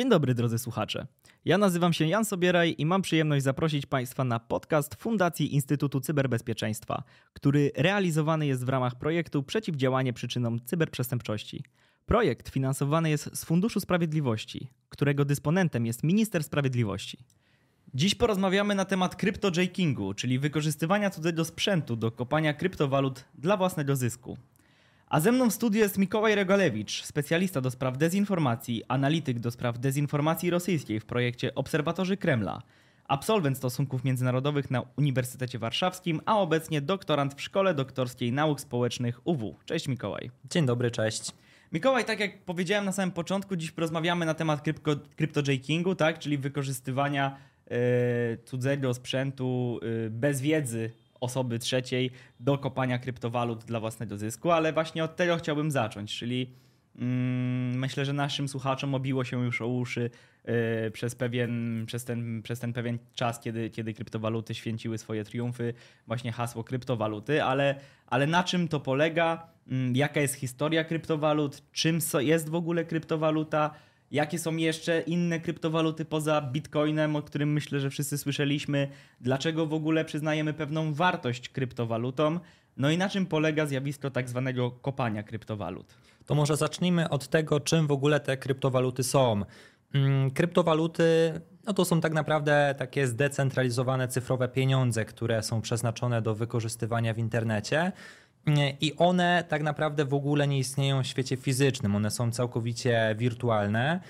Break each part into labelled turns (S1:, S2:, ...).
S1: Dzień dobry drodzy słuchacze. Ja nazywam się Jan Sobieraj i mam przyjemność zaprosić Państwa na podcast Fundacji Instytutu Cyberbezpieczeństwa, który realizowany jest w ramach projektu Przeciwdziałanie przyczynom cyberprzestępczości. Projekt finansowany jest z Funduszu Sprawiedliwości, którego dysponentem jest Minister Sprawiedliwości. Dziś porozmawiamy na temat cryptojackingu, czyli wykorzystywania cudzego sprzętu do kopania kryptowalut dla własnego zysku. A ze mną w studiu jest Mikołaj Regalewicz, specjalista do spraw dezinformacji, analityk do spraw dezinformacji rosyjskiej w projekcie Obserwatorzy Kremla, absolwent stosunków międzynarodowych na Uniwersytecie Warszawskim, a obecnie doktorant w Szkole Doktorskiej Nauk Społecznych UW. Cześć Mikołaj.
S2: Dzień dobry, cześć.
S1: Mikołaj, tak jak powiedziałem na samym początku, dziś porozmawiamy na temat cryptojackingu, tak? czyli wykorzystywania yy, cudzego sprzętu yy, bez wiedzy osoby trzeciej do kopania kryptowalut dla własnego zysku, ale właśnie od tego chciałbym zacząć, czyli mm, myślę, że naszym słuchaczom obiło się już o uszy yy, przez, pewien, przez, ten, przez ten pewien czas, kiedy, kiedy kryptowaluty święciły swoje triumfy, właśnie hasło kryptowaluty, ale, ale na czym to polega, yy, jaka jest historia kryptowalut, czym jest w ogóle kryptowaluta, Jakie są jeszcze inne kryptowaluty poza Bitcoinem, o którym myślę, że wszyscy słyszeliśmy? Dlaczego w ogóle przyznajemy pewną wartość kryptowalutom? No i na czym polega zjawisko tak zwanego kopania kryptowalut?
S2: To może zacznijmy od tego, czym w ogóle te kryptowaluty są. Mm, kryptowaluty no to są tak naprawdę takie zdecentralizowane cyfrowe pieniądze, które są przeznaczone do wykorzystywania w internecie. I one tak naprawdę w ogóle nie istnieją w świecie fizycznym, one są całkowicie wirtualne.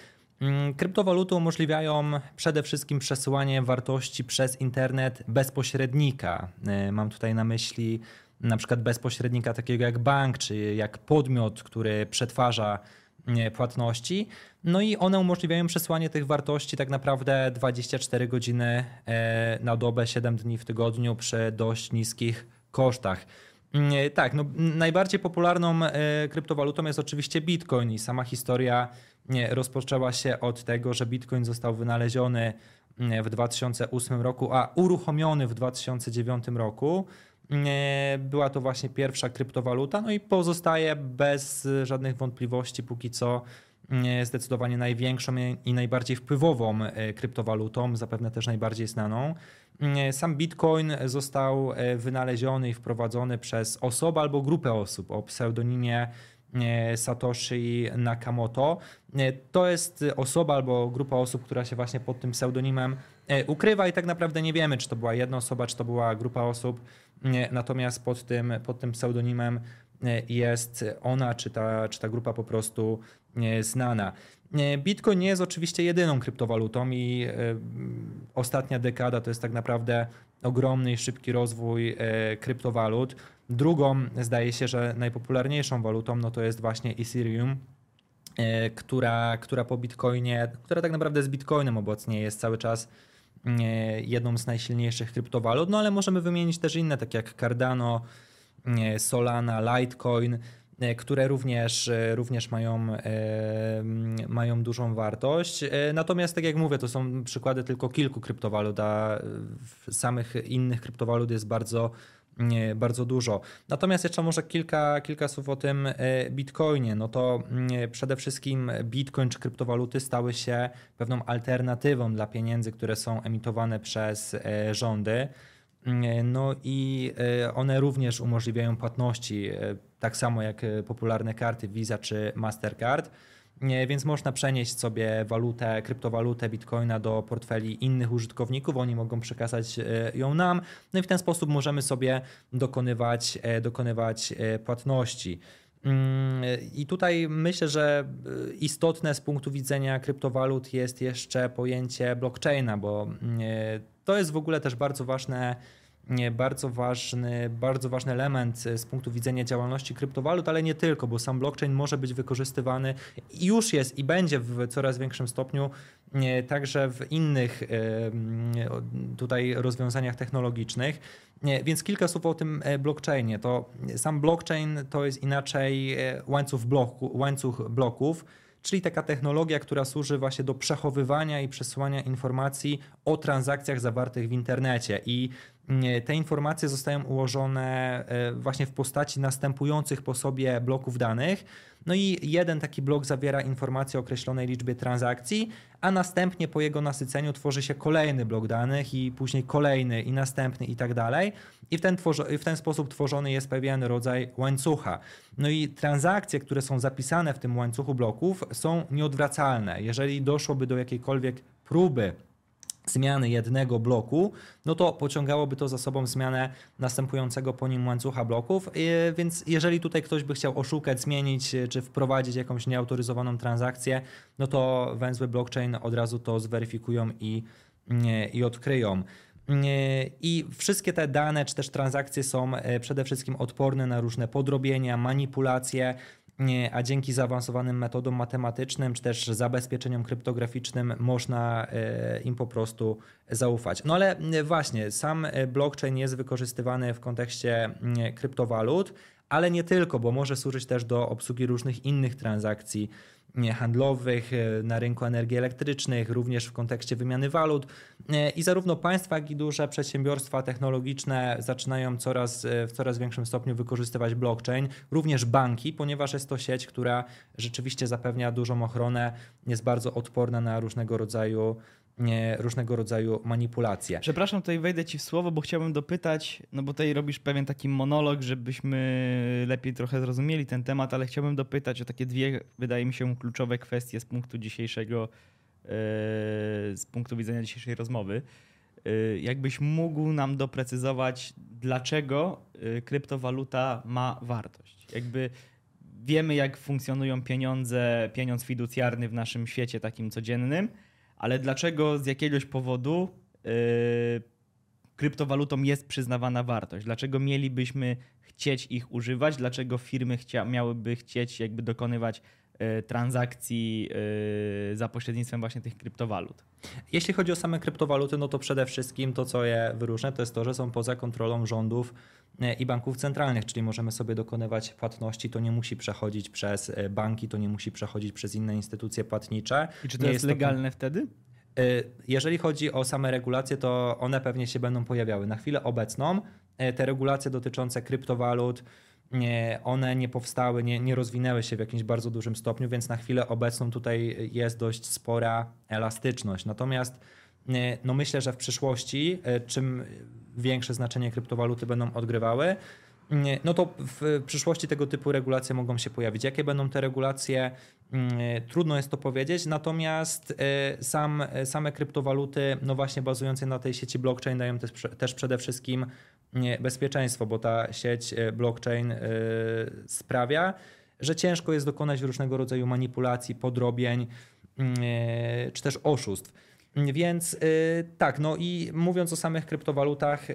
S2: Mm, kryptowaluty umożliwiają przede wszystkim przesyłanie wartości przez internet bezpośrednika. E, mam tutaj na myśli na przykład bezpośrednika takiego jak bank, czy jak podmiot, który przetwarza płatności. No i one umożliwiają przesłanie tych wartości tak naprawdę 24 godziny e, na dobę, 7 dni w tygodniu przy dość niskich kosztach. Mm, tak, no, najbardziej popularną e, kryptowalutą jest oczywiście Bitcoin i sama historia rozpoczęła się od tego, że Bitcoin został wynaleziony mm, w 2008 roku, a uruchomiony w 2009 roku. Mm, była to właśnie pierwsza kryptowaluta, no i pozostaje bez żadnych wątpliwości póki co zdecydowanie największą i najbardziej wpływową e, kryptowalutą, zapewne też najbardziej znaną. Sam Bitcoin został e, wynaleziony i wprowadzony przez osobę albo grupę osób o pseudonimie e, Satoshi Nakamoto. E, to jest osoba albo grupa osób, która się właśnie pod tym pseudonimem ukrywa i tak naprawdę nie wiemy, czy to była jedna osoba, czy to była grupa osób. Natomiast pod tym, pod tym pseudonimem jest ona, czy ta, czy ta grupa po prostu znana. Bitcoin nie jest oczywiście jedyną kryptowalutą i e, ostatnia dekada to jest tak naprawdę ogromny i szybki rozwój e, kryptowalut. Drugą, zdaje się, że najpopularniejszą walutą no to jest właśnie Ethereum, e, która, która po Bitcoinie, która tak naprawdę z Bitcoinem obecnie jest cały czas jedną z najsilniejszych kryptowalut, no ale możemy wymienić też inne, tak jak Cardano, Solana, Litecoin, E, które również, e, również mają, e, mają dużą wartość. Natomiast, tak jak mówię, to są przykłady tylko kilku kryptowalut, a samych innych kryptowalut jest bardzo, bardzo dużo. Natomiast jeszcze może kilka, kilka słów o tym Bitcoinie. No to przede wszystkim Bitcoin czy kryptowaluty stały się pewną alternatywą dla pieniędzy, które są emitowane przez rządy. No i one również umożliwiają płatności tak samo jak e, popularne karty Visa czy Mastercard. Więc można przenieść sobie walutę, kryptowalutę Bitcoina do portfeli innych użytkowników, oni mogą przekazać e, ją nam, no i w ten sposób możemy sobie dokonywać, e, dokonywać płatności. Mm, I tutaj myślę, że istotne z punktu widzenia kryptowalut jest jeszcze pojęcie blockchaina, bo mm, to jest w ogóle też bardzo ważne bardzo ważny, bardzo ważny element z punktu widzenia działalności kryptowalut, ale nie tylko, bo sam blockchain może być wykorzystywany już jest i będzie w coraz większym stopniu także w innych tutaj rozwiązaniach technologicznych. Więc kilka słów o tym e, blockchainie. To sam blockchain to jest inaczej e, łańcuch, bloku, łańcuch bloków, czyli taka technologia, która służy właśnie do przechowywania i przesyłania informacji o transakcjach zawartych w internecie. I te informacje zostają ułożone właśnie w postaci następujących po sobie bloków danych. No i jeden taki blok zawiera informacje o określonej liczbie transakcji, a następnie po jego nasyceniu tworzy się kolejny blok danych i później kolejny i następny i tak dalej. I w ten, w ten sposób tworzony jest pewien rodzaj łańcucha. No i transakcje, które są zapisane w tym łańcuchu bloków są nieodwracalne. Jeżeli doszłoby do jakiejkolwiek próby zmiany jednego bloku, no to pociągałoby to za sobą zmianę następującego po nim łańcucha bloków. Więc jeżeli tutaj ktoś by chciał oszukać, zmienić czy wprowadzić jakąś nieautoryzowaną transakcję, no to węzły blockchain od razu to zweryfikują i, i odkryją. I wszystkie te dane czy też transakcje są e, przede wszystkim odporne na różne podrobienia, manipulacje, a dzięki zaawansowanym metodom matematycznym czy też zabezpieczeniom kryptograficznym można e, im po prostu zaufać. No ale właśnie, sam e, blockchain jest wykorzystywany w kontekście kryptowalut, ale nie tylko, bo może służyć też do obsługi różnych innych transakcji handlowych, e, na rynku energii elektrycznych, również w kontekście wymiany walut. E, I zarówno państwa, jak i duże przedsiębiorstwa technologiczne zaczynają coraz, e, w coraz większym stopniu wykorzystywać blockchain, również banki, ponieważ jest to sieć, która rzeczywiście zapewnia dużą ochronę, jest bardzo odporna na różnego rodzaju różnego rodzaju manipulacje.
S1: Przepraszam, tutaj wejdę ci w słowo, bo chciałbym dopytać, no bo tutaj robisz pewien taki monolog, żebyśmy lepiej trochę zrozumieli ten temat, ale chciałbym dopytać o takie dwie, wydaje mi się, kluczowe kwestie z punktu dzisiejszego, e, z punktu widzenia dzisiejszej rozmowy. E, jakbyś mógł nam doprecyzować, dlaczego e, kryptowaluta ma wartość? Jakby wiemy, jak funkcjonują pieniądze, pieniądz fiducjarny w naszym świecie takim codziennym, ale dlaczego z jakiegoś powodu yy, kryptowalutom jest przyznawana wartość? Dlaczego mielibyśmy chcieć ich używać? Dlaczego firmy chcia, miałyby chcieć jakby dokonywać transakcji yy, za pośrednictwem właśnie tych kryptowalut?
S2: Jeśli chodzi o same kryptowaluty, no to przede wszystkim to, co je wyróżnia, to jest to, że są poza kontrolą rządów yy, i banków centralnych, czyli możemy sobie dokonywać płatności, to nie musi przechodzić przez banki, to nie musi przechodzić przez inne instytucje płatnicze.
S1: I czy to jest, jest, legalne to... wtedy?
S2: Jeżeli chodzi o same regulacje, to one pewnie się będą pojawiały. Na chwilę obecną te regulacje dotyczące kryptowalut, nie, one nie powstały, nie, nie rozwinęły się w jakimś bardzo dużym stopniu, więc na chwilę obecną tutaj jest dość spora elastyczność. Natomiast no myślę, że w przyszłości, e, czym większe znaczenie kryptowaluty będą odgrywały, no to w przyszłości tego typu regulacje mogą się pojawić. Jakie będą te regulacje? Trudno jest to powiedzieć, natomiast e, sam, same kryptowaluty, no właśnie bazujące na tej sieci blockchain, dają też, też przede wszystkim bezpieczeństwo, bo ta sieć e, blockchain e, sprawia, że ciężko jest dokonać różnego rodzaju manipulacji, podrobień mm, e, czy też oszustw. Więc tak, no i mówiąc o samych kryptowalutach,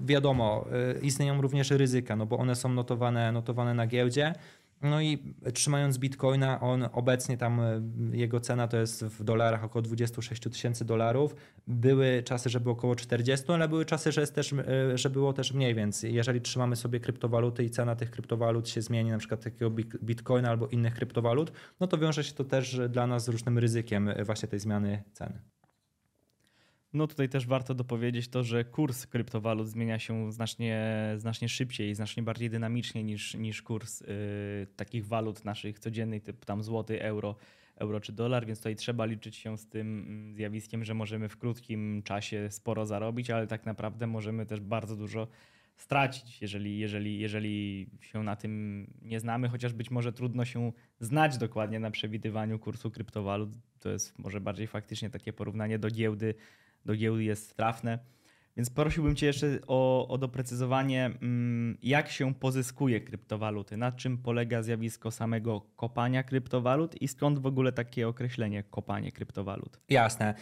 S2: wiadomo, istnieją również ryzyka, no bo one są notowane, notowane na giełdzie. No i trzymając bitcoina, on obecnie tam e, jego cena to jest w dolarach około 26 tysięcy dolarów. Były czasy, że było około 40, ale były czasy, że, jest też, e, że było też mniej, więc jeżeli trzymamy sobie kryptowaluty i cena tych kryptowalut się zmieni, na przykład takiego bitcoina albo innych kryptowalut, no to wiąże się to też dla nas z różnym ryzykiem e, właśnie tej zmiany ceny.
S1: No tutaj też warto dopowiedzieć to, że kurs kryptowalut zmienia się znacznie, znacznie szybciej znacznie bardziej dynamicznie niż, niż kurs yy, takich walut naszych codziennych, typu tam złoty, euro, euro czy dolar, więc tutaj trzeba liczyć się z tym mm, zjawiskiem, że możemy w krótkim czasie sporo zarobić, ale tak naprawdę możemy też bardzo dużo stracić, jeżeli, jeżeli, jeżeli się na tym nie znamy, chociaż być może trudno się znać dokładnie na przewidywaniu kursu kryptowalut. To jest może bardziej faktycznie takie porównanie do giełdy do giełdy jest trafne. Więc prosiłbym Cię jeszcze o, o doprecyzowanie, mm, jak się pozyskuje kryptowaluty, na czym polega zjawisko samego kopania kryptowalut i skąd w ogóle takie określenie kopanie kryptowalut?
S2: Jasne.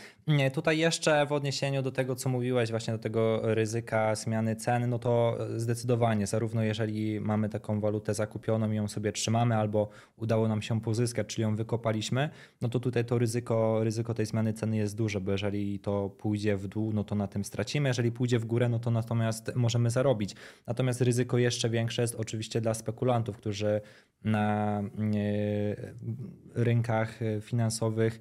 S2: Tutaj jeszcze w odniesieniu do tego, co mówiłeś, właśnie do tego ryzyka zmiany cen, no to zdecydowanie, zarówno jeżeli mamy taką walutę zakupioną i ją sobie trzymamy, albo udało nam się pozyskać, czyli ją wykopaliśmy, no to tutaj to ryzyko, ryzyko tej zmiany ceny jest duże, bo jeżeli to pójdzie w dół, no to na tym stracimy jeżeli pójdzie w górę, no to natomiast możemy zarobić. Natomiast ryzyko jeszcze większe jest oczywiście dla spekulantów, którzy na e, rynkach finansowych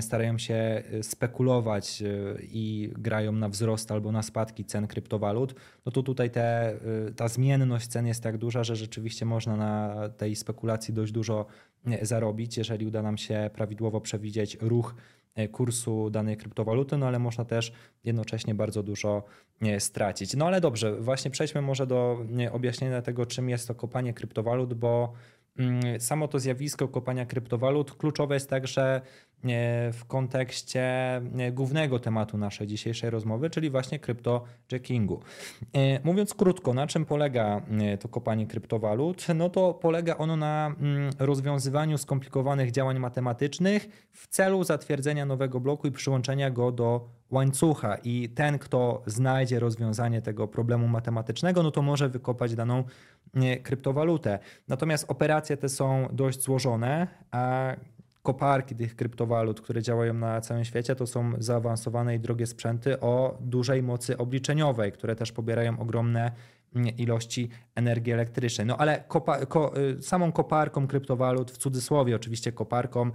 S2: starają się spekulować i grają na wzrost albo na spadki cen kryptowalut, no to tutaj te, ta zmienność cen jest tak duża, że rzeczywiście można na tej spekulacji dość dużo zarobić, jeżeli uda nam się prawidłowo przewidzieć ruch kursu danej kryptowaluty, no ale można też jednocześnie bardzo dużo stracić. No ale dobrze, właśnie przejdźmy może do objaśnienia tego, czym jest to kopanie kryptowalut, bo samo to zjawisko kopania kryptowalut kluczowe jest także w kontekście głównego tematu naszej dzisiejszej rozmowy, czyli właśnie kryptojackingu. Mówiąc krótko, na czym polega to kopanie kryptowalut? No to polega ono na mm, rozwiązywaniu skomplikowanych działań matematycznych w celu zatwierdzenia nowego bloku i przyłączenia go do łańcucha i ten, kto znajdzie rozwiązanie tego problemu matematycznego, no to może wykopać daną kryptowalutę. Natomiast operacje te są dość złożone, a koparki tych kryptowalut, które działają na całym świecie, to są zaawansowane i drogie sprzęty o dużej mocy obliczeniowej, które też pobierają ogromne mm, ilości energii elektrycznej. No ale kopa, ko, y, samą koparką kryptowalut, w cudzysłowie oczywiście koparką,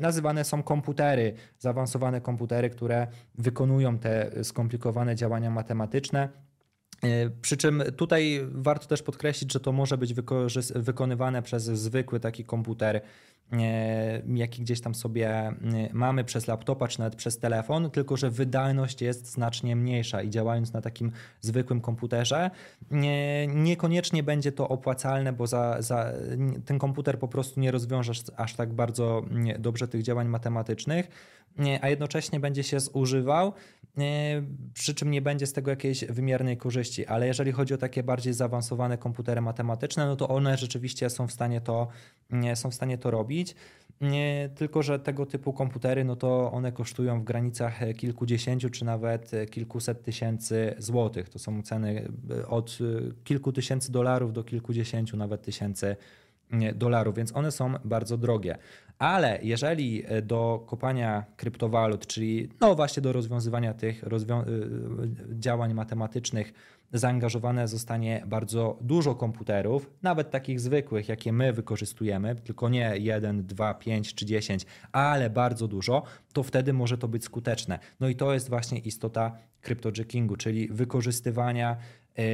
S2: nazywane są komputery, zaawansowane komputery, które wykonują te skomplikowane działania matematyczne. Y, przy czym tutaj warto też podkreślić, że to może być wykonywane przez zwykły taki komputer jaki gdzieś tam sobie mamy przez laptopa czy nawet przez telefon, tylko że wydajność jest znacznie mniejsza i działając na takim zwykłym komputerze, niekoniecznie będzie to opłacalne, bo za, za ten komputer po prostu nie rozwiąże aż tak bardzo dobrze tych działań matematycznych, a jednocześnie będzie się zużywał, przy czym nie będzie z tego jakiejś wymiernej korzyści. Ale jeżeli chodzi o takie bardziej zaawansowane komputery matematyczne, no to one rzeczywiście są w stanie to, są w stanie to robić. Tylko, że tego typu komputery, no to one kosztują w granicach kilkudziesięciu czy nawet kilkuset tysięcy złotych. To są ceny od kilku tysięcy dolarów do kilkudziesięciu nawet tysięcy dolarów, więc one są bardzo drogie. Ale jeżeli e, do kopania kryptowalut, czyli no właśnie do rozwiązywania tych rozwią e, działań matematycznych, zaangażowane zostanie bardzo dużo komputerów, nawet takich zwykłych, jakie my wykorzystujemy, tylko nie 1, 2, 5 czy 10, ale bardzo dużo, to wtedy może to być skuteczne. No i to jest właśnie istota cryptojackingu, czyli wykorzystywania e,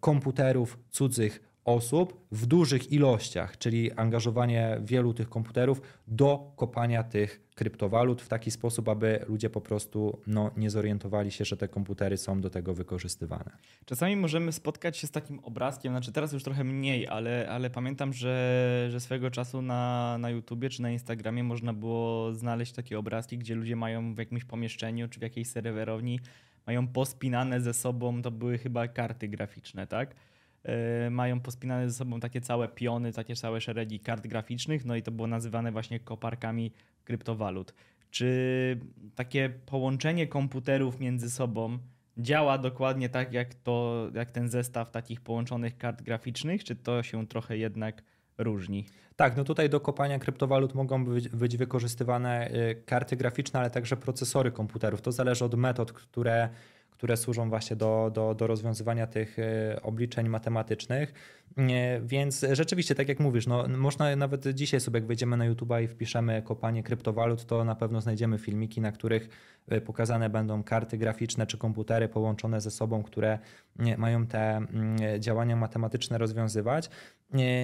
S2: komputerów cudzych osób w dużych ilościach, czyli angażowanie wielu tych komputerów do kopania tych kryptowalut w taki sposób, aby ludzie po prostu no, nie zorientowali się, że te komputery są do tego wykorzystywane.
S1: Czasami możemy spotkać się z takim obrazkiem, znaczy teraz już trochę mniej, ale, ale pamiętam, że, że swego czasu na, na YouTubie czy na Instagramie można było znaleźć takie obrazki, gdzie ludzie mają w jakimś pomieszczeniu czy w jakiejś serwerowni mają pospinane ze sobą, to były chyba karty graficzne, tak? E, mają pospinane ze sobą takie całe piony, takie całe szeregi kart graficznych, no i to było nazywane właśnie koparkami kryptowalut. Czy takie połączenie komputerów między sobą działa dokładnie tak jak, to, jak ten zestaw takich połączonych kart graficznych, czy to się trochę jednak różni?
S2: Tak, no tutaj do kopania kryptowalut mogą być, być wykorzystywane y, karty graficzne, ale także procesory komputerów. To zależy od metod, które które służą właśnie do, do, do rozwiązywania tych e, obliczeń matematycznych. Więc rzeczywiście, tak jak mówisz, no, można nawet dzisiaj sobie, jak wejdziemy na YouTube i wpiszemy kopanie kryptowalut, to na pewno znajdziemy filmiki, na których e, pokazane będą karty graficzne czy komputery połączone ze sobą, które mają te mm, działania matematyczne rozwiązywać.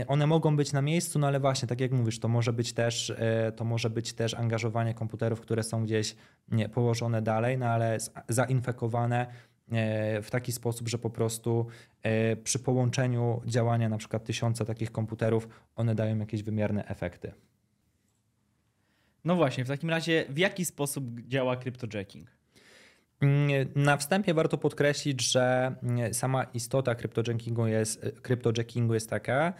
S2: One mogą być na miejscu, no ale właśnie, tak jak mówisz, to może być też, e, to może być też angażowanie komputerów, które są gdzieś położone dalej, no ale zainfekowane e, w taki sposób, że po prostu e, przy połączeniu działania na przykład tysiąca takich komputerów, one dają jakieś wymierne efekty.
S1: No właśnie, w takim razie w jaki sposób działa cryptojacking?
S2: Mm, na wstępie warto podkreślić, że mm, sama istota cryptojackingu jest, cryptojackingu jest taka,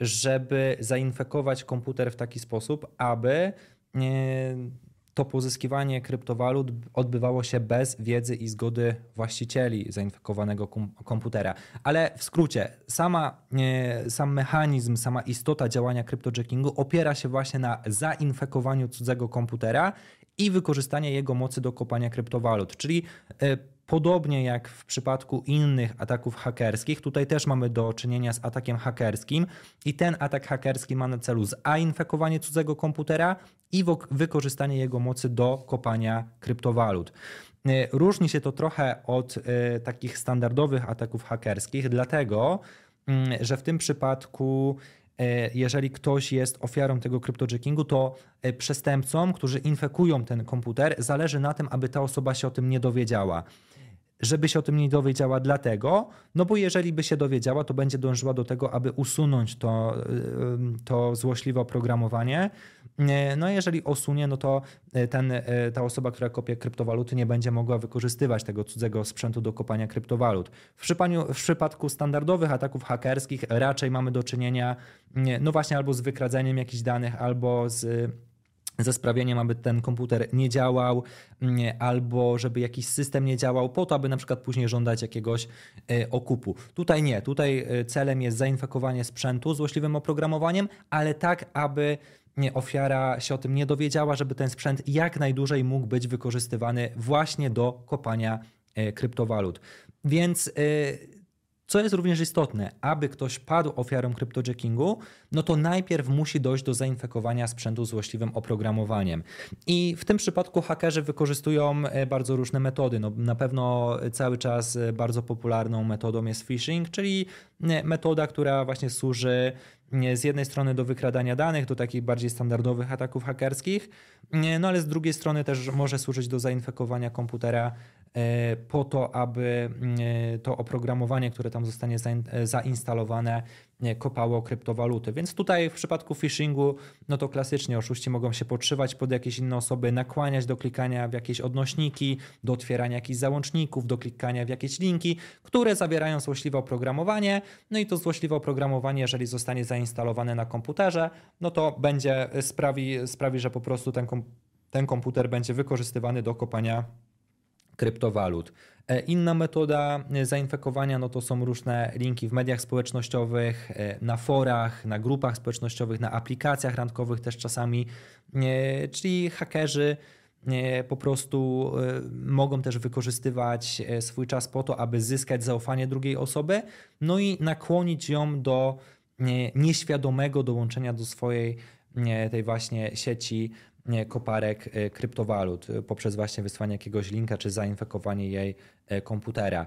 S2: żeby zainfekować komputer w taki sposób, aby to pozyskiwanie kryptowalut odbywało się bez wiedzy i zgody właścicieli zainfekowanego komputera. Ale w skrócie, sama, sam mechanizm, sama istota działania cryptojackingu opiera się właśnie na zainfekowaniu cudzego komputera i wykorzystanie jego mocy do kopania kryptowalut. Czyli e, podobnie jak w przypadku innych ataków hakerskich, tutaj też mamy do czynienia z atakiem hakerskim i ten atak hakerski ma na celu zainfekowanie cudzego komputera i wykorzystanie jego mocy do kopania kryptowalut. E, różni się to trochę od e, takich standardowych ataków hakerskich, dlatego mm, że w tym przypadku jeżeli ktoś jest ofiarą tego cryptojackingu, to przestępcom, którzy infekują ten komputer, zależy na tym, aby ta osoba się o tym nie dowiedziała żeby się o tym nie dowiedziała dlatego, no bo jeżeli by się dowiedziała, to będzie dążyła do tego, aby usunąć to, to złośliwe oprogramowanie. No a jeżeli osunie, no to ten, ta osoba, która kopie kryptowaluty nie będzie mogła wykorzystywać tego cudzego sprzętu do kopania kryptowalut. W przypadku, w przypadku standardowych ataków hakerskich raczej mamy do czynienia no właśnie albo z wykradzeniem jakichś danych, albo z ze sprawieniem, aby ten komputer nie działał, albo żeby jakiś system nie działał, po to, aby na przykład później żądać jakiegoś e, okupu. Tutaj nie, tutaj e, celem jest zainfekowanie sprzętu złośliwym oprogramowaniem, ale tak, aby ofiara się o tym nie dowiedziała, żeby ten sprzęt jak najdłużej mógł być wykorzystywany właśnie do kopania e, kryptowalut. Więc co jest również istotne, aby ktoś padł ofiarą cryptojackingu, no to najpierw musi dojść do zainfekowania sprzętu złośliwym oprogramowaniem. I w tym przypadku hakerzy wykorzystują e, bardzo różne metody. No, na pewno cały czas e, bardzo popularną metodą jest phishing, czyli e, metoda, która właśnie służy z jednej strony do wykradania danych, do takich bardziej standardowych ataków hakerskich, no ale z drugiej strony też może służyć do zainfekowania komputera E, po to, aby e, to oprogramowanie, które tam zostanie e, zainstalowane, kopało kryptowaluty. Więc tutaj w przypadku phishingu, no to klasycznie oszuści mogą się podszywać pod jakieś inne osoby, nakłaniać do klikania w jakieś odnośniki, do otwierania jakichś załączników, do klikania w jakieś linki, które zawierają złośliwe oprogramowanie. No i to złośliwe oprogramowanie, jeżeli zostanie zainstalowane na komputerze, no to będzie sprawi, sprawi że po prostu ten, ten komputer będzie wykorzystywany do kopania kryptowalut. E, inna metoda e, zainfekowania no to są różne linki w mediach społecznościowych, e, na forach, na grupach społecznościowych, na aplikacjach randkowych też czasami, czyli hakerzy po prostu mogą też wykorzystywać swój czas po to, aby zyskać zaufanie drugiej osoby, no i nakłonić ją do nieświadomego dołączenia do swojej tej właśnie sieci koparek e, kryptowalut e, poprzez właśnie wysłanie jakiegoś linka czy zainfekowanie jej e, komputera.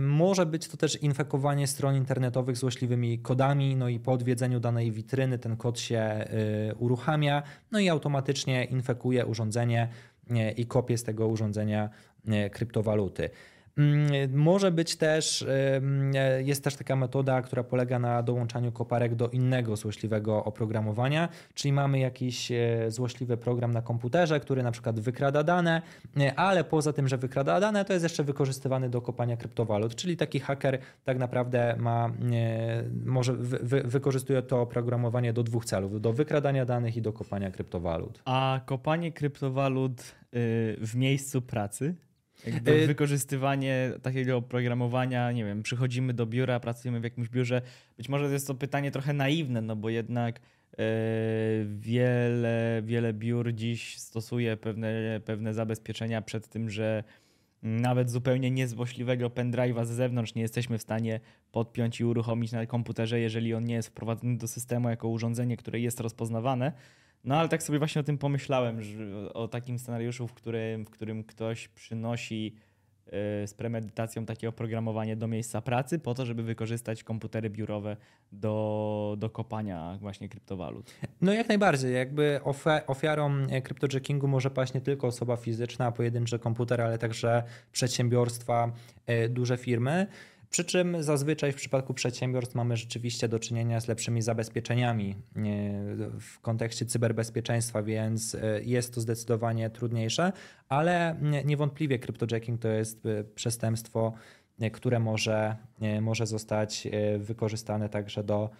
S2: Może być to też infekowanie stron internetowych złośliwymi kodami, no i po odwiedzeniu danej witryny ten kod się uruchamia, no i automatycznie infekuje urządzenie i kopie z tego urządzenia kryptowaluty. Mm, może być też, jest też taka metoda, która polega na dołączaniu koparek do innego złośliwego oprogramowania, czyli mamy jakiś e, złośliwy program na komputerze, który na przykład wykrada dane, e, ale poza tym, że wykrada dane, to jest jeszcze wykorzystywany do kopania kryptowalut, czyli taki haker tak naprawdę ma, e, może wy, wykorzystuje to oprogramowanie do dwóch celów, do wykradania danych i do kopania kryptowalut.
S1: A kopanie kryptowalut y, w miejscu pracy jakby y, wykorzystywanie takiego oprogramowania, nie wiem, przychodzimy do biura, pracujemy w jakimś biurze. Być może jest to pytanie trochę naiwne, no bo jednak yy, wiele, wiele biur dziś stosuje pewne, pewne zabezpieczenia przed tym, że nawet zupełnie niezłośliwego pendrive'a z zewnątrz nie jesteśmy w stanie podpiąć i uruchomić na komputerze, jeżeli on nie jest wprowadzony do systemu jako urządzenie, które jest rozpoznawane. No ale tak sobie właśnie o tym pomyślałem, że o takim scenariuszu, w którym, w którym ktoś przynosi yy, z premedytacją takie oprogramowanie do miejsca pracy po to, żeby wykorzystać komputery biurowe do, do kopania właśnie kryptowalut.
S2: No jak najbardziej. Jakby ofiarą e, kryptojackingu może paść nie tylko osoba fizyczna, pojedynczy komputer, ale także przedsiębiorstwa, e, duże firmy. Przy czym zazwyczaj w przypadku przedsiębiorstw mamy rzeczywiście do czynienia z lepszymi zabezpieczeniami w kontekście cyberbezpieczeństwa, więc e, jest to zdecydowanie trudniejsze, ale niewątpliwie cryptojacking to jest e, przestępstwo, e, które może, może zostać wykorzystane także do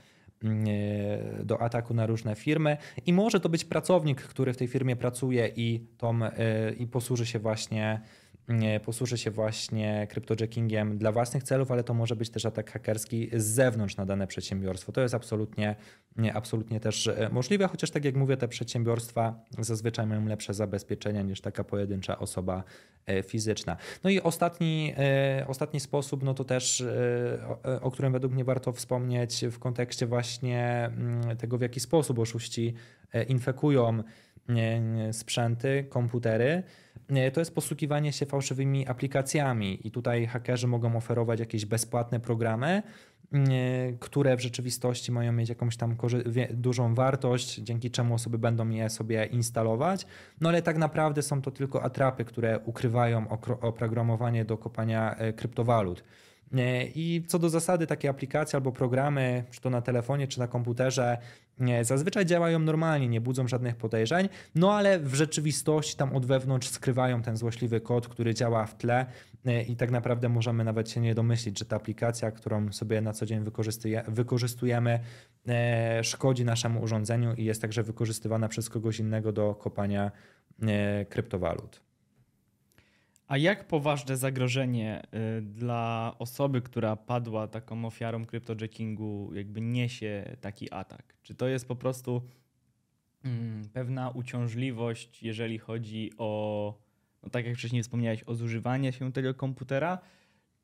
S2: do ataku na różne firmy. I może to być pracownik, który w tej firmie pracuje i, tą, i posłuży się właśnie posłuży się właśnie kryptojackingiem dla własnych celów, ale to może być też atak hakerski z zewnątrz na dane przedsiębiorstwo. To jest absolutnie, absolutnie też e, możliwe, chociaż tak jak mówię, te przedsiębiorstwa zazwyczaj mają lepsze zabezpieczenia niż taka pojedyncza osoba e, fizyczna. No i ostatni, e, ostatni sposób, no to też, o, o którym według mnie warto wspomnieć w kontekście właśnie mm, tego, w jaki sposób oszuści infekują sprzęty, komputery, to jest posługiwanie się fałszywymi aplikacjami i tutaj hakerzy mogą oferować jakieś bezpłatne programy, które w rzeczywistości mają mieć jakąś tam dużą wartość, dzięki czemu osoby będą je sobie instalować, no ale tak naprawdę są to tylko atrapy, które ukrywają oprogramowanie do kopania e, kryptowalut. I co do zasady, takie aplikacje albo programy, czy to na telefonie, czy na komputerze, zazwyczaj działają normalnie, nie budzą żadnych podejrzeń, no ale w rzeczywistości tam od wewnątrz skrywają ten złośliwy kod, który działa w tle i tak naprawdę możemy nawet się nie domyślić, że ta aplikacja, którą sobie na co dzień wykorzystujemy, e, szkodzi naszemu urządzeniu i jest także wykorzystywana przez kogoś innego do kopania e, kryptowalut.
S1: A jak poważne zagrożenie y, dla osoby, która padła taką ofiarą kryptojackingu, jakby niesie taki atak? Czy to jest po prostu mm, pewna uciążliwość, jeżeli chodzi o, no tak jak wcześniej wspomniałeś, o zużywanie się tego komputera?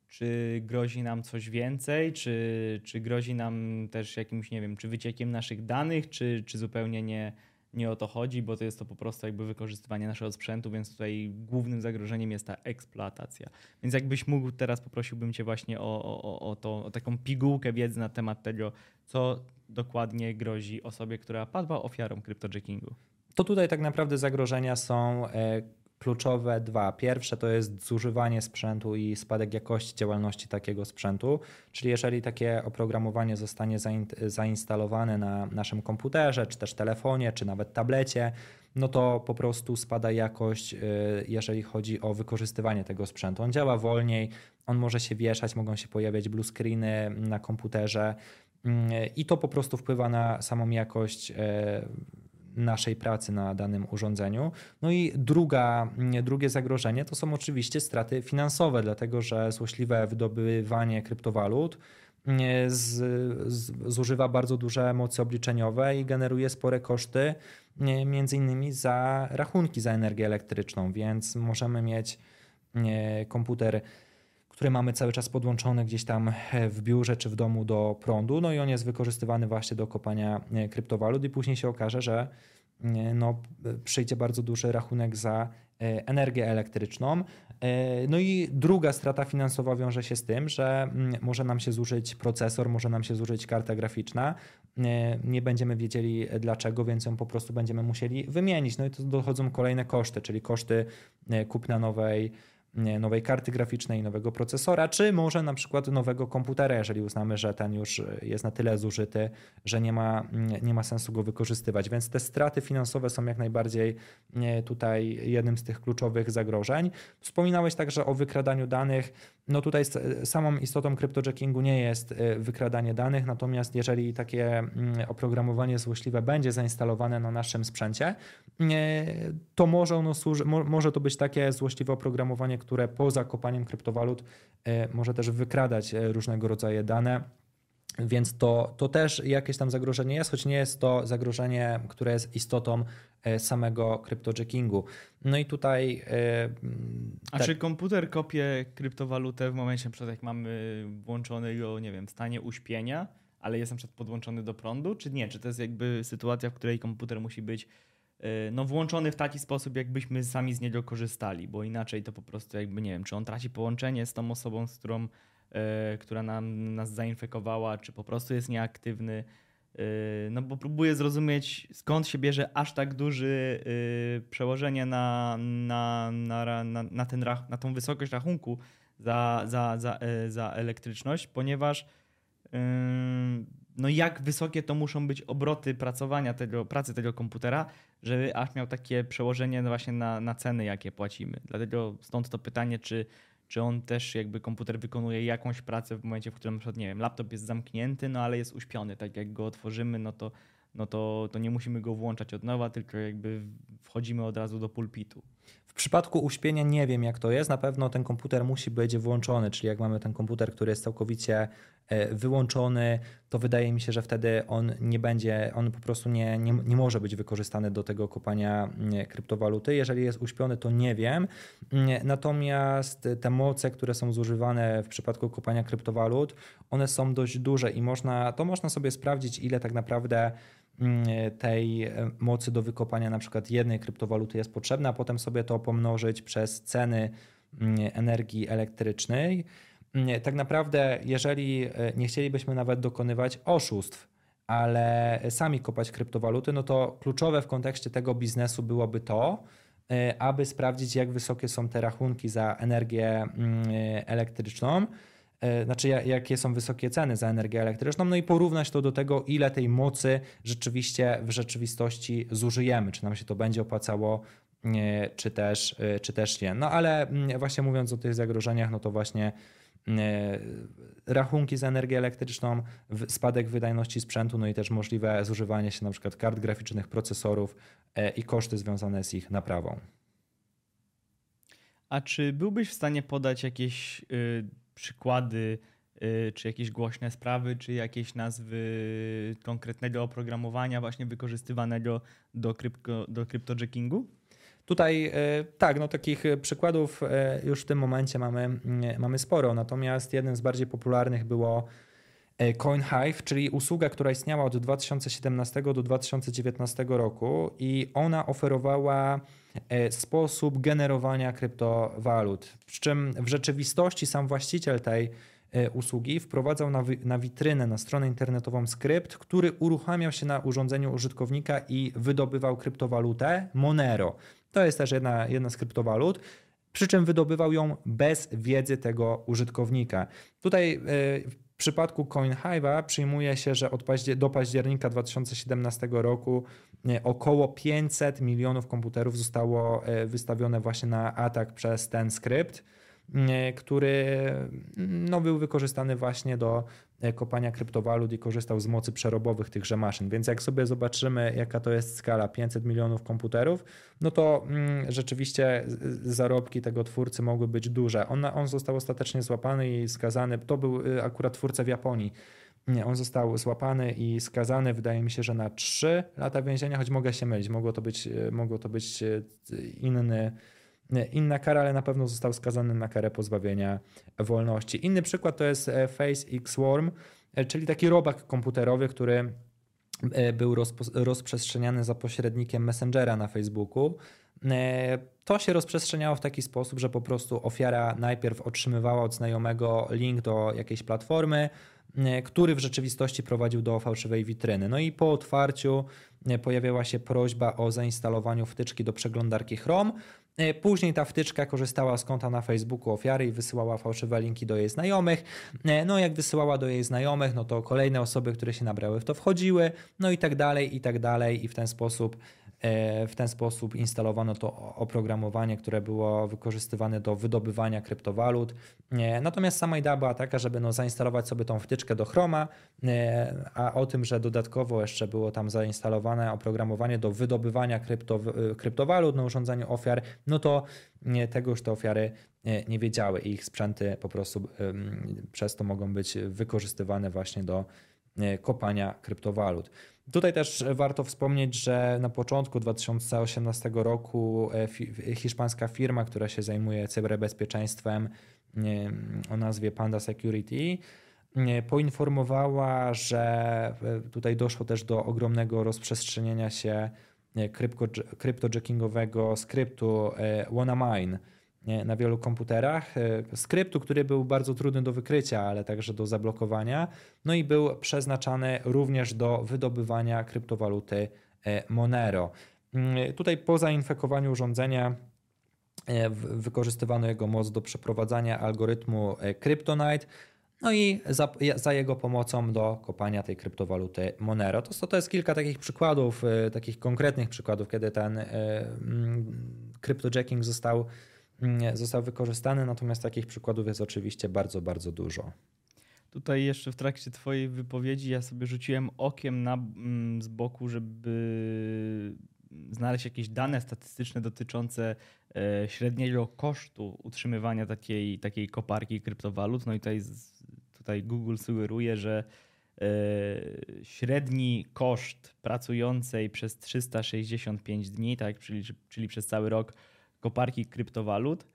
S1: Czy grozi nam coś więcej? Czy, czy grozi nam też jakimś, nie wiem, czy wyciekiem naszych danych, czy, czy zupełnie nie, nie o to chodzi, bo to jest to po prostu jakby wykorzystywanie naszego sprzętu, więc tutaj głównym zagrożeniem jest ta eksploatacja. Więc jakbyś mógł, teraz poprosiłbym Cię właśnie o, o, o, to, o taką pigułkę wiedzy na temat tego, co dokładnie grozi osobie, która padła ofiarą kryptojackingu.
S2: To tutaj tak naprawdę zagrożenia są e, kluczowe dwa. Pierwsze to jest zużywanie sprzętu i spadek jakości działalności takiego sprzętu, czyli jeżeli takie oprogramowanie zostanie zainstalowane na naszym komputerze, czy też telefonie, czy nawet tablecie, no to po prostu spada jakość, y, jeżeli chodzi o wykorzystywanie tego sprzętu. On działa wolniej, on może się wieszać, mogą się pojawiać blue screeny na komputerze mm, i to po prostu wpływa na samą jakość y, naszej pracy na danym urządzeniu. No i druga, drugie zagrożenie to są oczywiście straty finansowe, dlatego że złośliwe wydobywanie kryptowalut z, z, zużywa bardzo duże mocy obliczeniowe i generuje spore koszty, między innymi za rachunki za energię elektryczną, więc możemy mieć komputer który mamy cały czas podłączony gdzieś tam w biurze czy w domu do prądu, no i on jest wykorzystywany właśnie do kopania e, kryptowalut i później się okaże, że e, no, przyjdzie bardzo duży rachunek za e, energię elektryczną. No i druga strata finansowa wiąże się z tym, że mm, może nam się zużyć procesor, może nam się zużyć karta graficzna. Nie będziemy wiedzieli dlaczego, więc ją po prostu będziemy musieli wymienić. No i tu dochodzą kolejne koszty, czyli koszty kupna nowej nowej karty graficznej, nowego procesora, czy może na przykład nowego komputera, jeżeli uznamy, że ten już jest na tyle zużyty, że nie ma, nie ma sensu go wykorzystywać. Więc te straty finansowe są jak najbardziej tutaj jednym z tych kluczowych zagrożeń. Wspominałeś także o wykradaniu danych. No tutaj samą istotą kryptojackingu nie jest e, wykradanie danych, natomiast jeżeli takie mm, oprogramowanie złośliwe będzie zainstalowane na naszym sprzęcie, to może, ono służy, może to być takie złośliwe oprogramowanie, które poza kopaniem kryptowalut e, może też wykradać różnego rodzaju dane. Więc to, to też jakieś tam zagrożenie jest, choć nie jest to zagrożenie, które jest istotą samego kryptojackingu. No i tutaj.
S1: A tak. czy komputer kopie kryptowalutę w momencie, przed jak mamy włączony go, nie wiem, w stanie uśpienia, ale jest na przykład podłączony do prądu, czy nie? Czy to jest jakby sytuacja, w której komputer musi być Y, no, włączony w taki sposób, jakbyśmy sami z niego korzystali, bo inaczej to po prostu jakby nie wiem, czy on traci połączenie z tą osobą, z którą, która nam, nas zainfekowała, czy po prostu jest nieaktywny. Y, no bo próbuję zrozumieć, skąd się bierze aż tak duży przełożenie na, na, na, na, na, ten, na tą wysokość rachunku za, za, za, za elektryczność, ponieważ no jak wysokie to muszą być obroty pracowania tego, pracy tego komputera, żeby aż miał takie przełożenie właśnie na, na ceny, jakie płacimy. Dlatego stąd to pytanie, czy, czy on też jakby komputer wykonuje jakąś pracę w momencie, w którym na przykład, nie wiem, laptop jest zamknięty, no ale jest uśpiony. Tak jak go otworzymy, no to, no to, to nie musimy go włączać od nowa, tylko jakby wchodzimy od razu do pulpitu.
S2: W przypadku uśpienia nie wiem, jak to jest. Na pewno ten komputer musi być włączony, czyli jak mamy ten komputer, który jest całkowicie e, wyłączony, to wydaje mi się, że wtedy on nie będzie, on po prostu nie, nie, nie może być wykorzystany do tego kopania kryptowaluty. Jeżeli jest uśpiony, to nie wiem. Natomiast te moce, które są zużywane w przypadku kopania kryptowalut, one są dość duże i można, to można sobie sprawdzić, ile tak naprawdę Mm, tej e, mocy do wykopania na przykład jednej kryptowaluty jest potrzebna, a potem sobie to pomnożyć przez ceny mm, energii elektrycznej. Mm, tak naprawdę, jeżeli e, nie chcielibyśmy nawet dokonywać oszustw, ale sami kopać kryptowaluty, no to kluczowe w kontekście tego biznesu byłoby to, e, aby sprawdzić, jak wysokie są te rachunki za energię elektryczną E, znaczy jakie są wysokie ceny za energię elektryczną, no i porównać to do tego, ile tej mocy rzeczywiście w rzeczywistości zużyjemy, czy nam się to będzie opłacało, czy też, e, czy też nie. No ale mm, właśnie mówiąc o tych zagrożeniach, no to właśnie e, rachunki za energię elektryczną, spadek wydajności sprzętu, no i też możliwe zużywanie się na przykład kart graficznych, procesorów i koszty związane z ich naprawą.
S1: A czy byłbyś w stanie podać jakieś y, przykłady, y, czy jakieś głośne sprawy, czy jakieś nazwy konkretnego oprogramowania właśnie wykorzystywanego do, krypto, do cryptojackingu?
S2: Tutaj y, tak, no takich przykładów y, już w tym momencie mamy, mamy sporo, natomiast jednym z bardziej popularnych było CoinHive, czyli usługa, która istniała od 2017 do 2019 roku i ona oferowała sposób generowania kryptowalut. Przy czym w rzeczywistości sam właściciel tej e, usługi wprowadzał na, na witrynę, na stronę internetową skrypt, który uruchamiał się na urządzeniu użytkownika i wydobywał kryptowalutę Monero. To jest też jedna, jedna z kryptowalut przy czym wydobywał ją bez wiedzy tego użytkownika. Tutaj e, przypadku CoinHive'a przyjmuje się, że od paździer do października 2017 roku około 500 milionów komputerów zostało e, wystawione właśnie na atak przez ten skrypt, który no, był wykorzystany właśnie do e, kopania kryptowalut i korzystał z mocy przerobowych tychże maszyn. Więc jak sobie zobaczymy, jaka to jest skala 500 milionów komputerów, no to mm, rzeczywiście zarobki tego twórcy mogły być duże. On, on został ostatecznie złapany i skazany. To był akurat twórca w Japonii nie, on został złapany i skazany, wydaje mi się, że na 3 lata więzienia, choć mogę się mylić, mogło to być, e, mogło to być e, inny, inna kara, ale na pewno został skazany na karę pozbawienia wolności. Inny przykład to jest e, Face X Worm, czyli taki robak komputerowy, który był rozprzestrzeniany za pośrednikiem Messengera na Facebooku. To się rozprzestrzeniało w taki sposób, że po prostu ofiara najpierw otrzymywała od znajomego link do jakiejś platformy, E, który w rzeczywistości prowadził do fałszywej witryny. No i po otwarciu e, pojawiała się prośba o zainstalowanie wtyczki do przeglądarki Chrome. E, później ta wtyczka korzystała z konta na Facebooku ofiary i wysyłała fałszywe linki do jej znajomych. No jak wysyłała do jej znajomych, no to kolejne osoby, które się nabrały w to wchodziły, no i tak dalej, i tak dalej i w ten sposób E, w ten sposób instalowano to oprogramowanie, które było wykorzystywane do wydobywania kryptowalut. E, natomiast sama idea była taka, żeby no zainstalować sobie tą wtyczkę do Chroma, e, a o tym, że dodatkowo jeszcze było tam zainstalowane oprogramowanie do wydobywania krypto, kryptowalut na urządzeniu ofiar, no to tego już te ofiary nie wiedziały i ich sprzęty po prostu przez to mogą być wykorzystywane właśnie do kopania kryptowalut. Tutaj też warto wspomnieć, że na początku 2018 roku e, hiszpańska firma, która się zajmuje cyberbezpieczeństwem o nazwie Panda Security, poinformowała, że e, tutaj doszło też do ogromnego rozprzestrzeniania się kryptojackingowego skryptu e, WannaMine na wielu komputerach. E, skryptu, który był bardzo trudny do wykrycia, ale także do zablokowania. No i był przeznaczany również do wydobywania kryptowaluty e, Monero. Mm, tutaj po zainfekowaniu urządzenia e, wykorzystywano jego moc do przeprowadzania algorytmu Kryptonite, no i za, za, jego pomocą do kopania tej kryptowaluty Monero. To, to jest kilka takich przykładów, takich konkretnych przykładów, kiedy ten mm, został został wykorzystany, natomiast takich przykładów jest oczywiście bardzo, bardzo dużo.
S1: Tutaj jeszcze w trakcie Twojej wypowiedzi ja sobie rzuciłem okiem na, mm, z boku, żeby znaleźć jakieś dane statystyczne dotyczące e, średniego kosztu utrzymywania takiej, takiej koparki kryptowalut. No i tutaj, tutaj Google sugeruje, że e, średni koszt pracującej przez 365 dni, tak, czyli, czyli przez cały rok koparki kryptowalut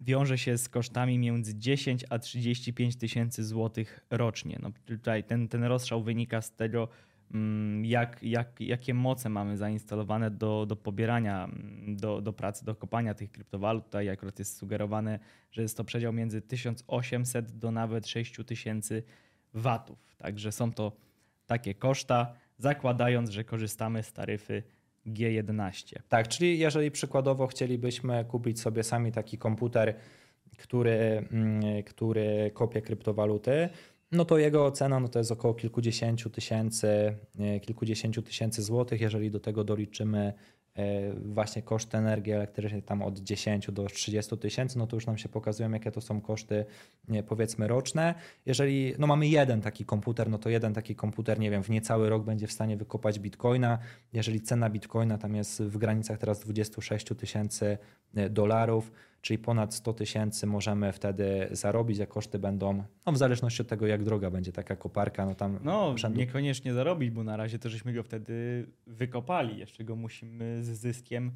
S1: wiąże się z kosztami między 10 a 35 tysięcy złotych rocznie. No, tutaj ten, ten rozstrzał wynika z tego, mm, jak, jak, jakie moce mamy zainstalowane do, do pobierania, mm, do, do pracy, do kopania tych kryptowalut. Tutaj akurat jest sugerowane, że jest to przedział między 1800 do nawet 6000 watów. Także są to takie koszta, zakładając, że korzystamy z taryfy G11.
S2: Tak, czyli jeżeli przykładowo chcielibyśmy kupić sobie sami taki komputer, który, mm, który kopie kryptowaluty, no to jego cena no to jest około kilkudziesięciu tysięcy, e, kilkudziesięciu tysięcy złotych. Jeżeli do tego doliczymy właśnie koszty energii elektrycznej tam od 10 do 30 tysięcy, no to już nam się pokazują, jakie to są koszty powiedzmy roczne. Jeżeli no mamy jeden taki komputer, no to jeden taki komputer, nie wiem, w niecały rok będzie w stanie wykopać bitcoina. Jeżeli cena bitcoina tam jest w granicach teraz 26 tysięcy e, dolarów, czyli ponad 100 tysięcy możemy wtedy zarobić, a koszty będą, no w zależności od tego, jak droga będzie taka koparka, no tam...
S1: No, rzędu... niekoniecznie zarobić, bo na razie to żeśmy go wtedy wykopali, jeszcze go musimy z zyskiem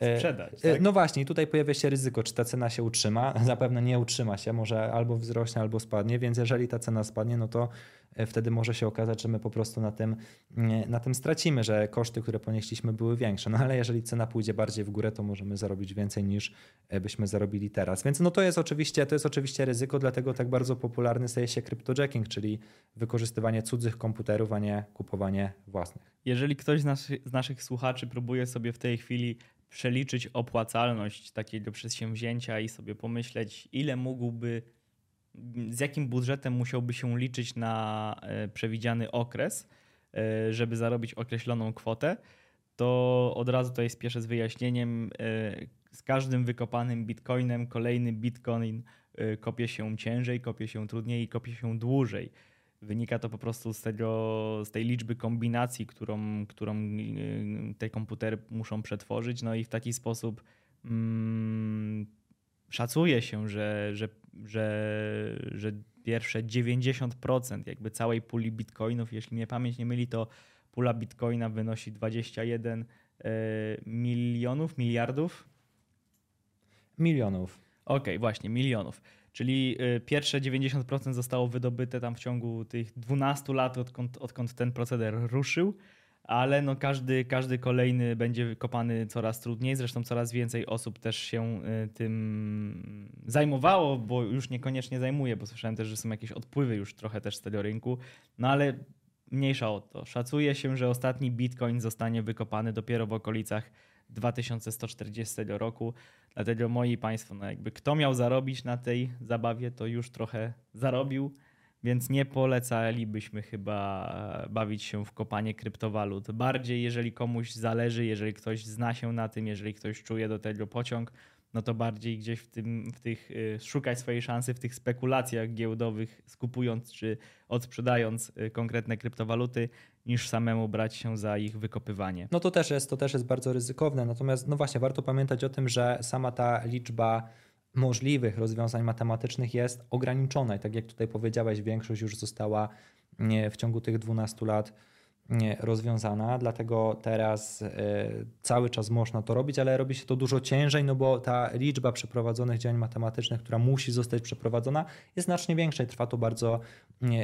S1: e, sprzedać.
S2: E, tak? No właśnie, tutaj pojawia się ryzyko, czy ta cena się utrzyma. Zapewne nie utrzyma się, może albo wzrośnie, albo spadnie, więc jeżeli ta cena spadnie, no to wtedy może się okazać, że my po prostu na tym, na tym stracimy, że koszty, które ponieśliśmy były większe. No ale jeżeli cena pójdzie bardziej w górę, to możemy zarobić więcej niż e, byśmy zarobili teraz. Więc no to jest oczywiście, to jest oczywiście ryzyko, dlatego tak bardzo popularny staje się cryptojacking, czyli wykorzystywanie cudzych komputerów, a nie kupowanie własnych.
S1: Jeżeli ktoś z, naszy, z naszych słuchaczy próbuje sobie w tej chwili przeliczyć opłacalność takiego przedsięwzięcia i sobie pomyśleć, ile mógłby z jakim budżetem musiałby się liczyć na e, przewidziany okres, e, żeby zarobić określoną kwotę, to od razu jest spieszę z wyjaśnieniem. E, z każdym wykopanym bitcoinem kolejny bitcoin kopie się ciężej, kopie się trudniej i kopie się dłużej. Wynika to po prostu z, tego, z tej liczby kombinacji, którą, którą te komputery muszą przetworzyć. No i w taki sposób mm, szacuje się, że, że, że, że pierwsze 90% jakby całej puli bitcoinów, jeśli mnie pamięć nie myli, to pula bitcoina wynosi 21 e, milionów, miliardów?
S2: Milionów.
S1: Okej, okay, właśnie, milionów. Czyli e, pierwsze 90% zostało wydobyte tam w ciągu tych 12 lat, odkąd, odkąd ten proceder ruszył ale no każdy, każdy kolejny będzie kopany coraz trudniej. Zresztą coraz więcej osób też się y, tym zajmowało, bo już niekoniecznie zajmuje, bo słyszałem też, że są jakieś odpływy już trochę też z tego rynku. No ale mniejsza o to. Szacuje się, że ostatni bitcoin zostanie wykopany dopiero w okolicach 2140 roku. Dlatego moi Państwo, no jakby kto miał zarobić na tej zabawie, to już trochę zarobił. Więc nie polecalibyśmy chyba bawić się w kopanie kryptowalut. Bardziej, jeżeli komuś zależy, jeżeli ktoś zna się na tym, jeżeli ktoś czuje do tego pociąg, no to bardziej gdzieś w, tym, w tych, y, szukać swojej szansy w tych spekulacjach giełdowych, skupując czy odsprzedając y, konkretne kryptowaluty, niż samemu brać się za ich wykopywanie.
S2: No to też jest, to też jest bardzo ryzykowne. Natomiast, no właśnie, warto pamiętać o tym, że sama ta liczba możliwych rozwiązań matematycznych jest ograniczona. I tak jak tutaj powiedziałeś, większość już została w ciągu tych 12 lat rozwiązana, dlatego teraz e, cały czas można to robić, ale robi się to dużo ciężej, no bo ta liczba przeprowadzonych działań matematycznych, która musi zostać przeprowadzona, jest znacznie większa i trwa to bardzo,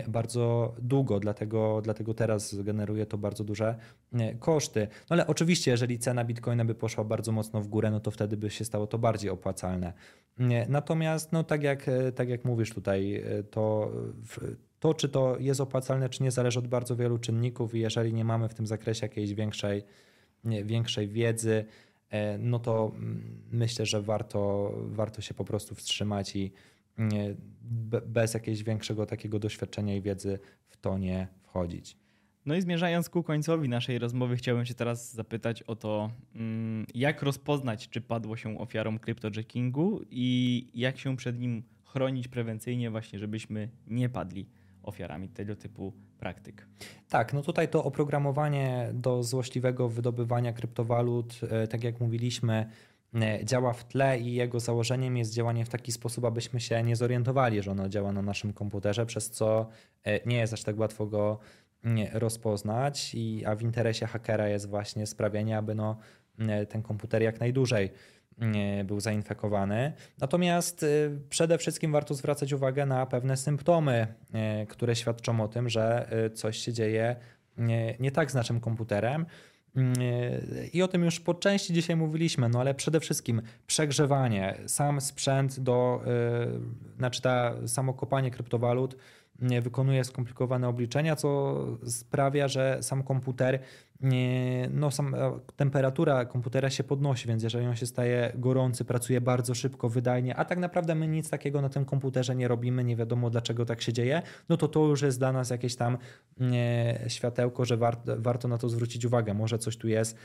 S2: bardzo długo, dlatego, dlatego teraz generuje to bardzo duże koszty. No ale oczywiście, jeżeli cena bitcoina by poszła bardzo mocno w górę, no to wtedy by się stało to bardziej opłacalne. Natomiast, no tak jak, tak jak mówisz tutaj, e, to to, czy to jest opłacalne, czy nie, zależy od bardzo wielu czynników, i jeżeli nie mamy w tym zakresie jakiejś większej, nie, większej wiedzy, e, no to mm, myślę, że warto, warto się po prostu wstrzymać i nie, bez jakiegoś większego takiego doświadczenia i wiedzy w to nie wchodzić.
S1: No i zmierzając ku końcowi naszej rozmowy, chciałbym się teraz zapytać o to, mm, jak rozpoznać, czy padło się ofiarą kryptojackingu i jak się przed nim chronić prewencyjnie, właśnie, żebyśmy nie padli ofiarami tego typu praktyk.
S2: Tak, no tutaj to oprogramowanie do złośliwego wydobywania kryptowalut, e, tak jak mówiliśmy, e, działa w tle i jego założeniem jest działanie w taki sposób, abyśmy się nie zorientowali, że ono działa na naszym komputerze, przez co e, nie jest aż tak łatwo go rozpoznać, i, a w interesie hakera jest właśnie sprawienie, aby no, ten komputer jak najdłużej był zainfekowany. Natomiast y, przede wszystkim warto zwracać uwagę na pewne symptomy, y, które świadczą o tym, że coś się dzieje nie tak z naszym komputerem. I o tym już po części dzisiaj mówiliśmy, no ale przede wszystkim przegrzewanie, sam sprzęt do, znaczy ta samo kopanie kryptowalut wykonuje skomplikowane obliczenia, co sprawia, że sam komputer no, sam, e, temperatura komputera się podnosi, więc jeżeli on się staje gorący, pracuje bardzo szybko, wydajnie, a tak naprawdę my nic takiego na tym komputerze nie robimy, nie wiadomo dlaczego tak się dzieje, no to to już jest dla nas jakieś tam światełko, że warto, warto na to zwrócić uwagę. Może coś tu jest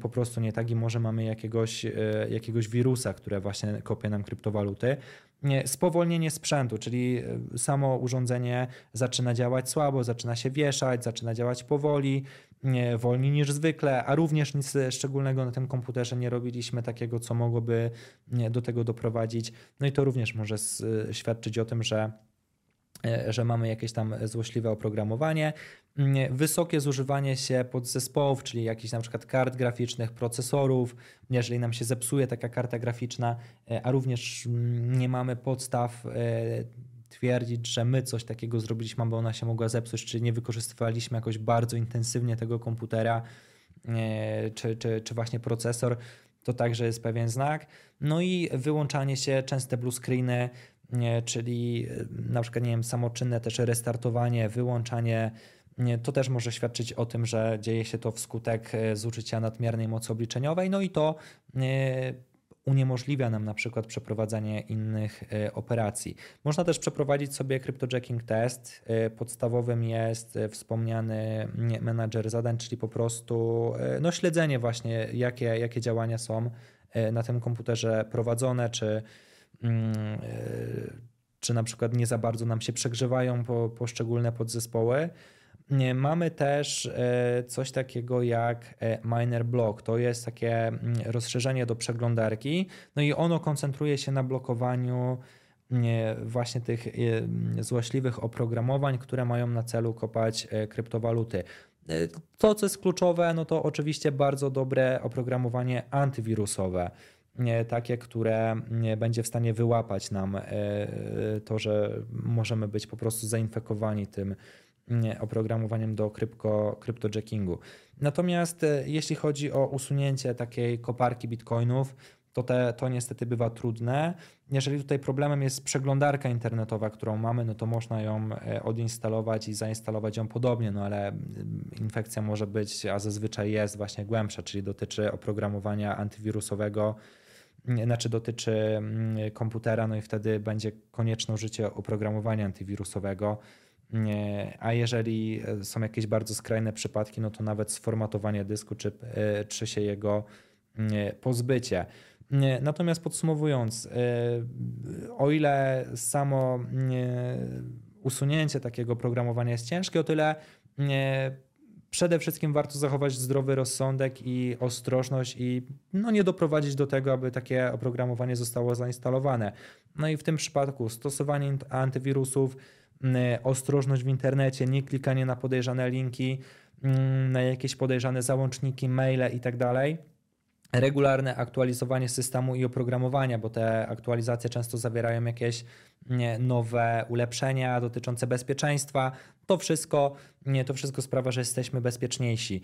S2: po prostu nie tak i może mamy jakiegoś, e, jakiegoś wirusa, które właśnie kopie nam kryptowaluty. Spowolnienie sprzętu, czyli e, samo urządzenie zaczyna działać słabo, zaczyna się wieszać, zaczyna działać powoli, wolniej niż zwykle, a również nic szczególnego na tym komputerze nie robiliśmy takiego, co mogłoby do tego doprowadzić. No i to również może świadczyć o tym, że e, że mamy jakieś tam złośliwe oprogramowanie. Wysokie zużywanie się podzespołów, czyli jakichś na przykład kart graficznych, procesorów, jeżeli nam się zepsuje taka karta graficzna, e, a również nie mamy podstaw e, twierdzić, że my coś takiego zrobiliśmy, aby ona się mogła zepsuć, czy nie wykorzystywaliśmy jakoś bardzo intensywnie tego komputera, e, czy, czy, czy właśnie procesor, to także jest pewien znak. No i wyłączanie się, częste blue screeny, e, czyli e, na przykład, nie wiem, samoczynne też restartowanie, wyłączanie, to też może świadczyć o tym, że dzieje się to wskutek zużycia nadmiernej mocy obliczeniowej, no i to uniemożliwia nam na przykład przeprowadzanie innych e, operacji. Można też przeprowadzić sobie cryptojacking test. E, podstawowym jest e, wspomniany menadżer zadań, czyli po prostu no, śledzenie właśnie, jakie, jakie działania są na tym komputerze prowadzone, czy, mm, czy na przykład nie za bardzo nam się przegrzewają po, poszczególne podzespoły. Mamy też e, coś takiego jak e, Miner Block. To jest takie mm, rozszerzenie do przeglądarki, no i ono koncentruje się na blokowaniu właśnie tych e, złośliwych oprogramowań, które mają na celu kopać kryptowaluty. To, co jest kluczowe, no to oczywiście bardzo dobre oprogramowanie antywirusowe takie, które będzie w stanie wyłapać nam to, że możemy być po prostu zainfekowani tym oprogramowaniem do krypto, cryptojackingu. Natomiast e, jeśli chodzi o usunięcie takiej koparki bitcoinów, to te, to niestety bywa trudne. Jeżeli tutaj problemem jest przeglądarka internetowa, którą mamy, no to można ją e, odinstalować i zainstalować ją podobnie, no ale infekcja może być, a zazwyczaj jest właśnie głębsza, czyli dotyczy oprogramowania antywirusowego, znaczy dotyczy komputera, no i wtedy będzie konieczne użycie oprogramowania antywirusowego. A jeżeli e, są jakieś bardzo skrajne przypadki, no to nawet sformatowanie dysku czy, e, czy się jego pozbycie. Natomiast podsumowując, e, o ile samo usunięcie takiego programowania jest ciężkie, o tyle przede wszystkim warto zachować zdrowy rozsądek i ostrożność i no, nie doprowadzić do tego, aby takie oprogramowanie zostało zainstalowane. No i w tym przypadku stosowanie antywirusów, ostrożność w internecie, nie klikanie na podejrzane linki, na jakieś podejrzane załączniki, maile i tak. Regularne aktualizowanie systemu i oprogramowania, bo te aktualizacje często zawierają jakieś nowe ulepszenia dotyczące bezpieczeństwa. To wszystko, to wszystko sprawia, że jesteśmy bezpieczniejsi.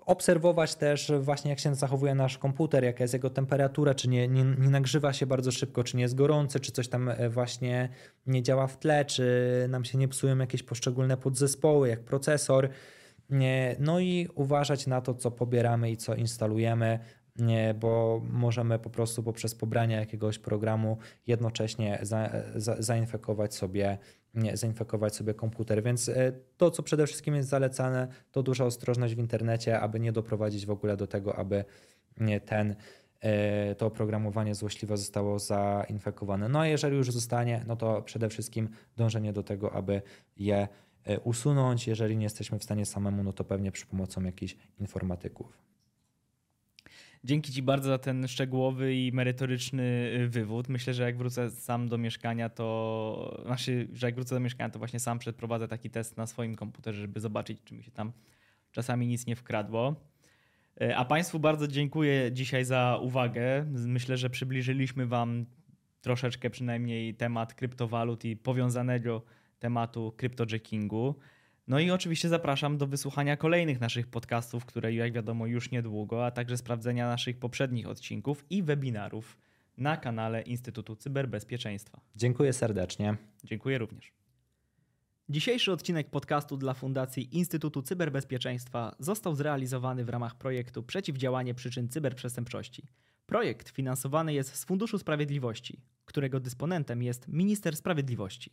S2: Obserwować też właśnie jak się zachowuje nasz komputer, jaka jest jego temperatura, czy nie, nie, nie nagrzewa się bardzo szybko, czy nie jest gorący, czy coś tam e, właśnie nie działa w tle, czy nam się nie psują jakieś poszczególne podzespoły, jak procesor. No i uważać na to, co pobieramy i co instalujemy, bo możemy po prostu poprzez pobranie jakiegoś programu jednocześnie za, za, zainfekować sobie zainfekować sobie komputer. Więc e, to, co przede wszystkim jest zalecane, to duża ostrożność w internecie, aby nie doprowadzić w ogóle do tego, aby ten e, to oprogramowanie złośliwe zostało zainfekowane. No a jeżeli już zostanie, no to przede wszystkim dążenie do tego, aby je e, usunąć. Jeżeli nie jesteśmy w stanie samemu, no to pewnie przy pomocą jakichś informatyków.
S1: Dzięki Ci bardzo za ten szczegółowy i merytoryczny y, wywód. Myślę, że jak wrócę sam do mieszkania, to znaczy, że jak wrócę do mieszkania, to właśnie sam przeprowadzę taki test na swoim komputerze, żeby zobaczyć, czy mi się tam czasami nic nie wkradło. Y, a Państwu bardzo dziękuję dzisiaj za uwagę. Myślę, że przybliżyliśmy Wam troszeczkę przynajmniej temat kryptowalut i powiązanego tematu cryptojackingu. No i oczywiście zapraszam do wysłuchania kolejnych naszych podcastów, które jak wiadomo już niedługo, a także sprawdzenia naszych poprzednich odcinków i webinarów na kanale Instytutu Cyberbezpieczeństwa.
S2: Dziękuję serdecznie.
S1: Dziękuję również. Dzisiejszy odcinek podcastu dla Fundacji Instytutu Cyberbezpieczeństwa został zrealizowany w ramach projektu Przeciwdziałanie przyczyn cyberprzestępczości. Projekt finansowany jest z Funduszu Sprawiedliwości, którego dysponentem jest Minister Sprawiedliwości.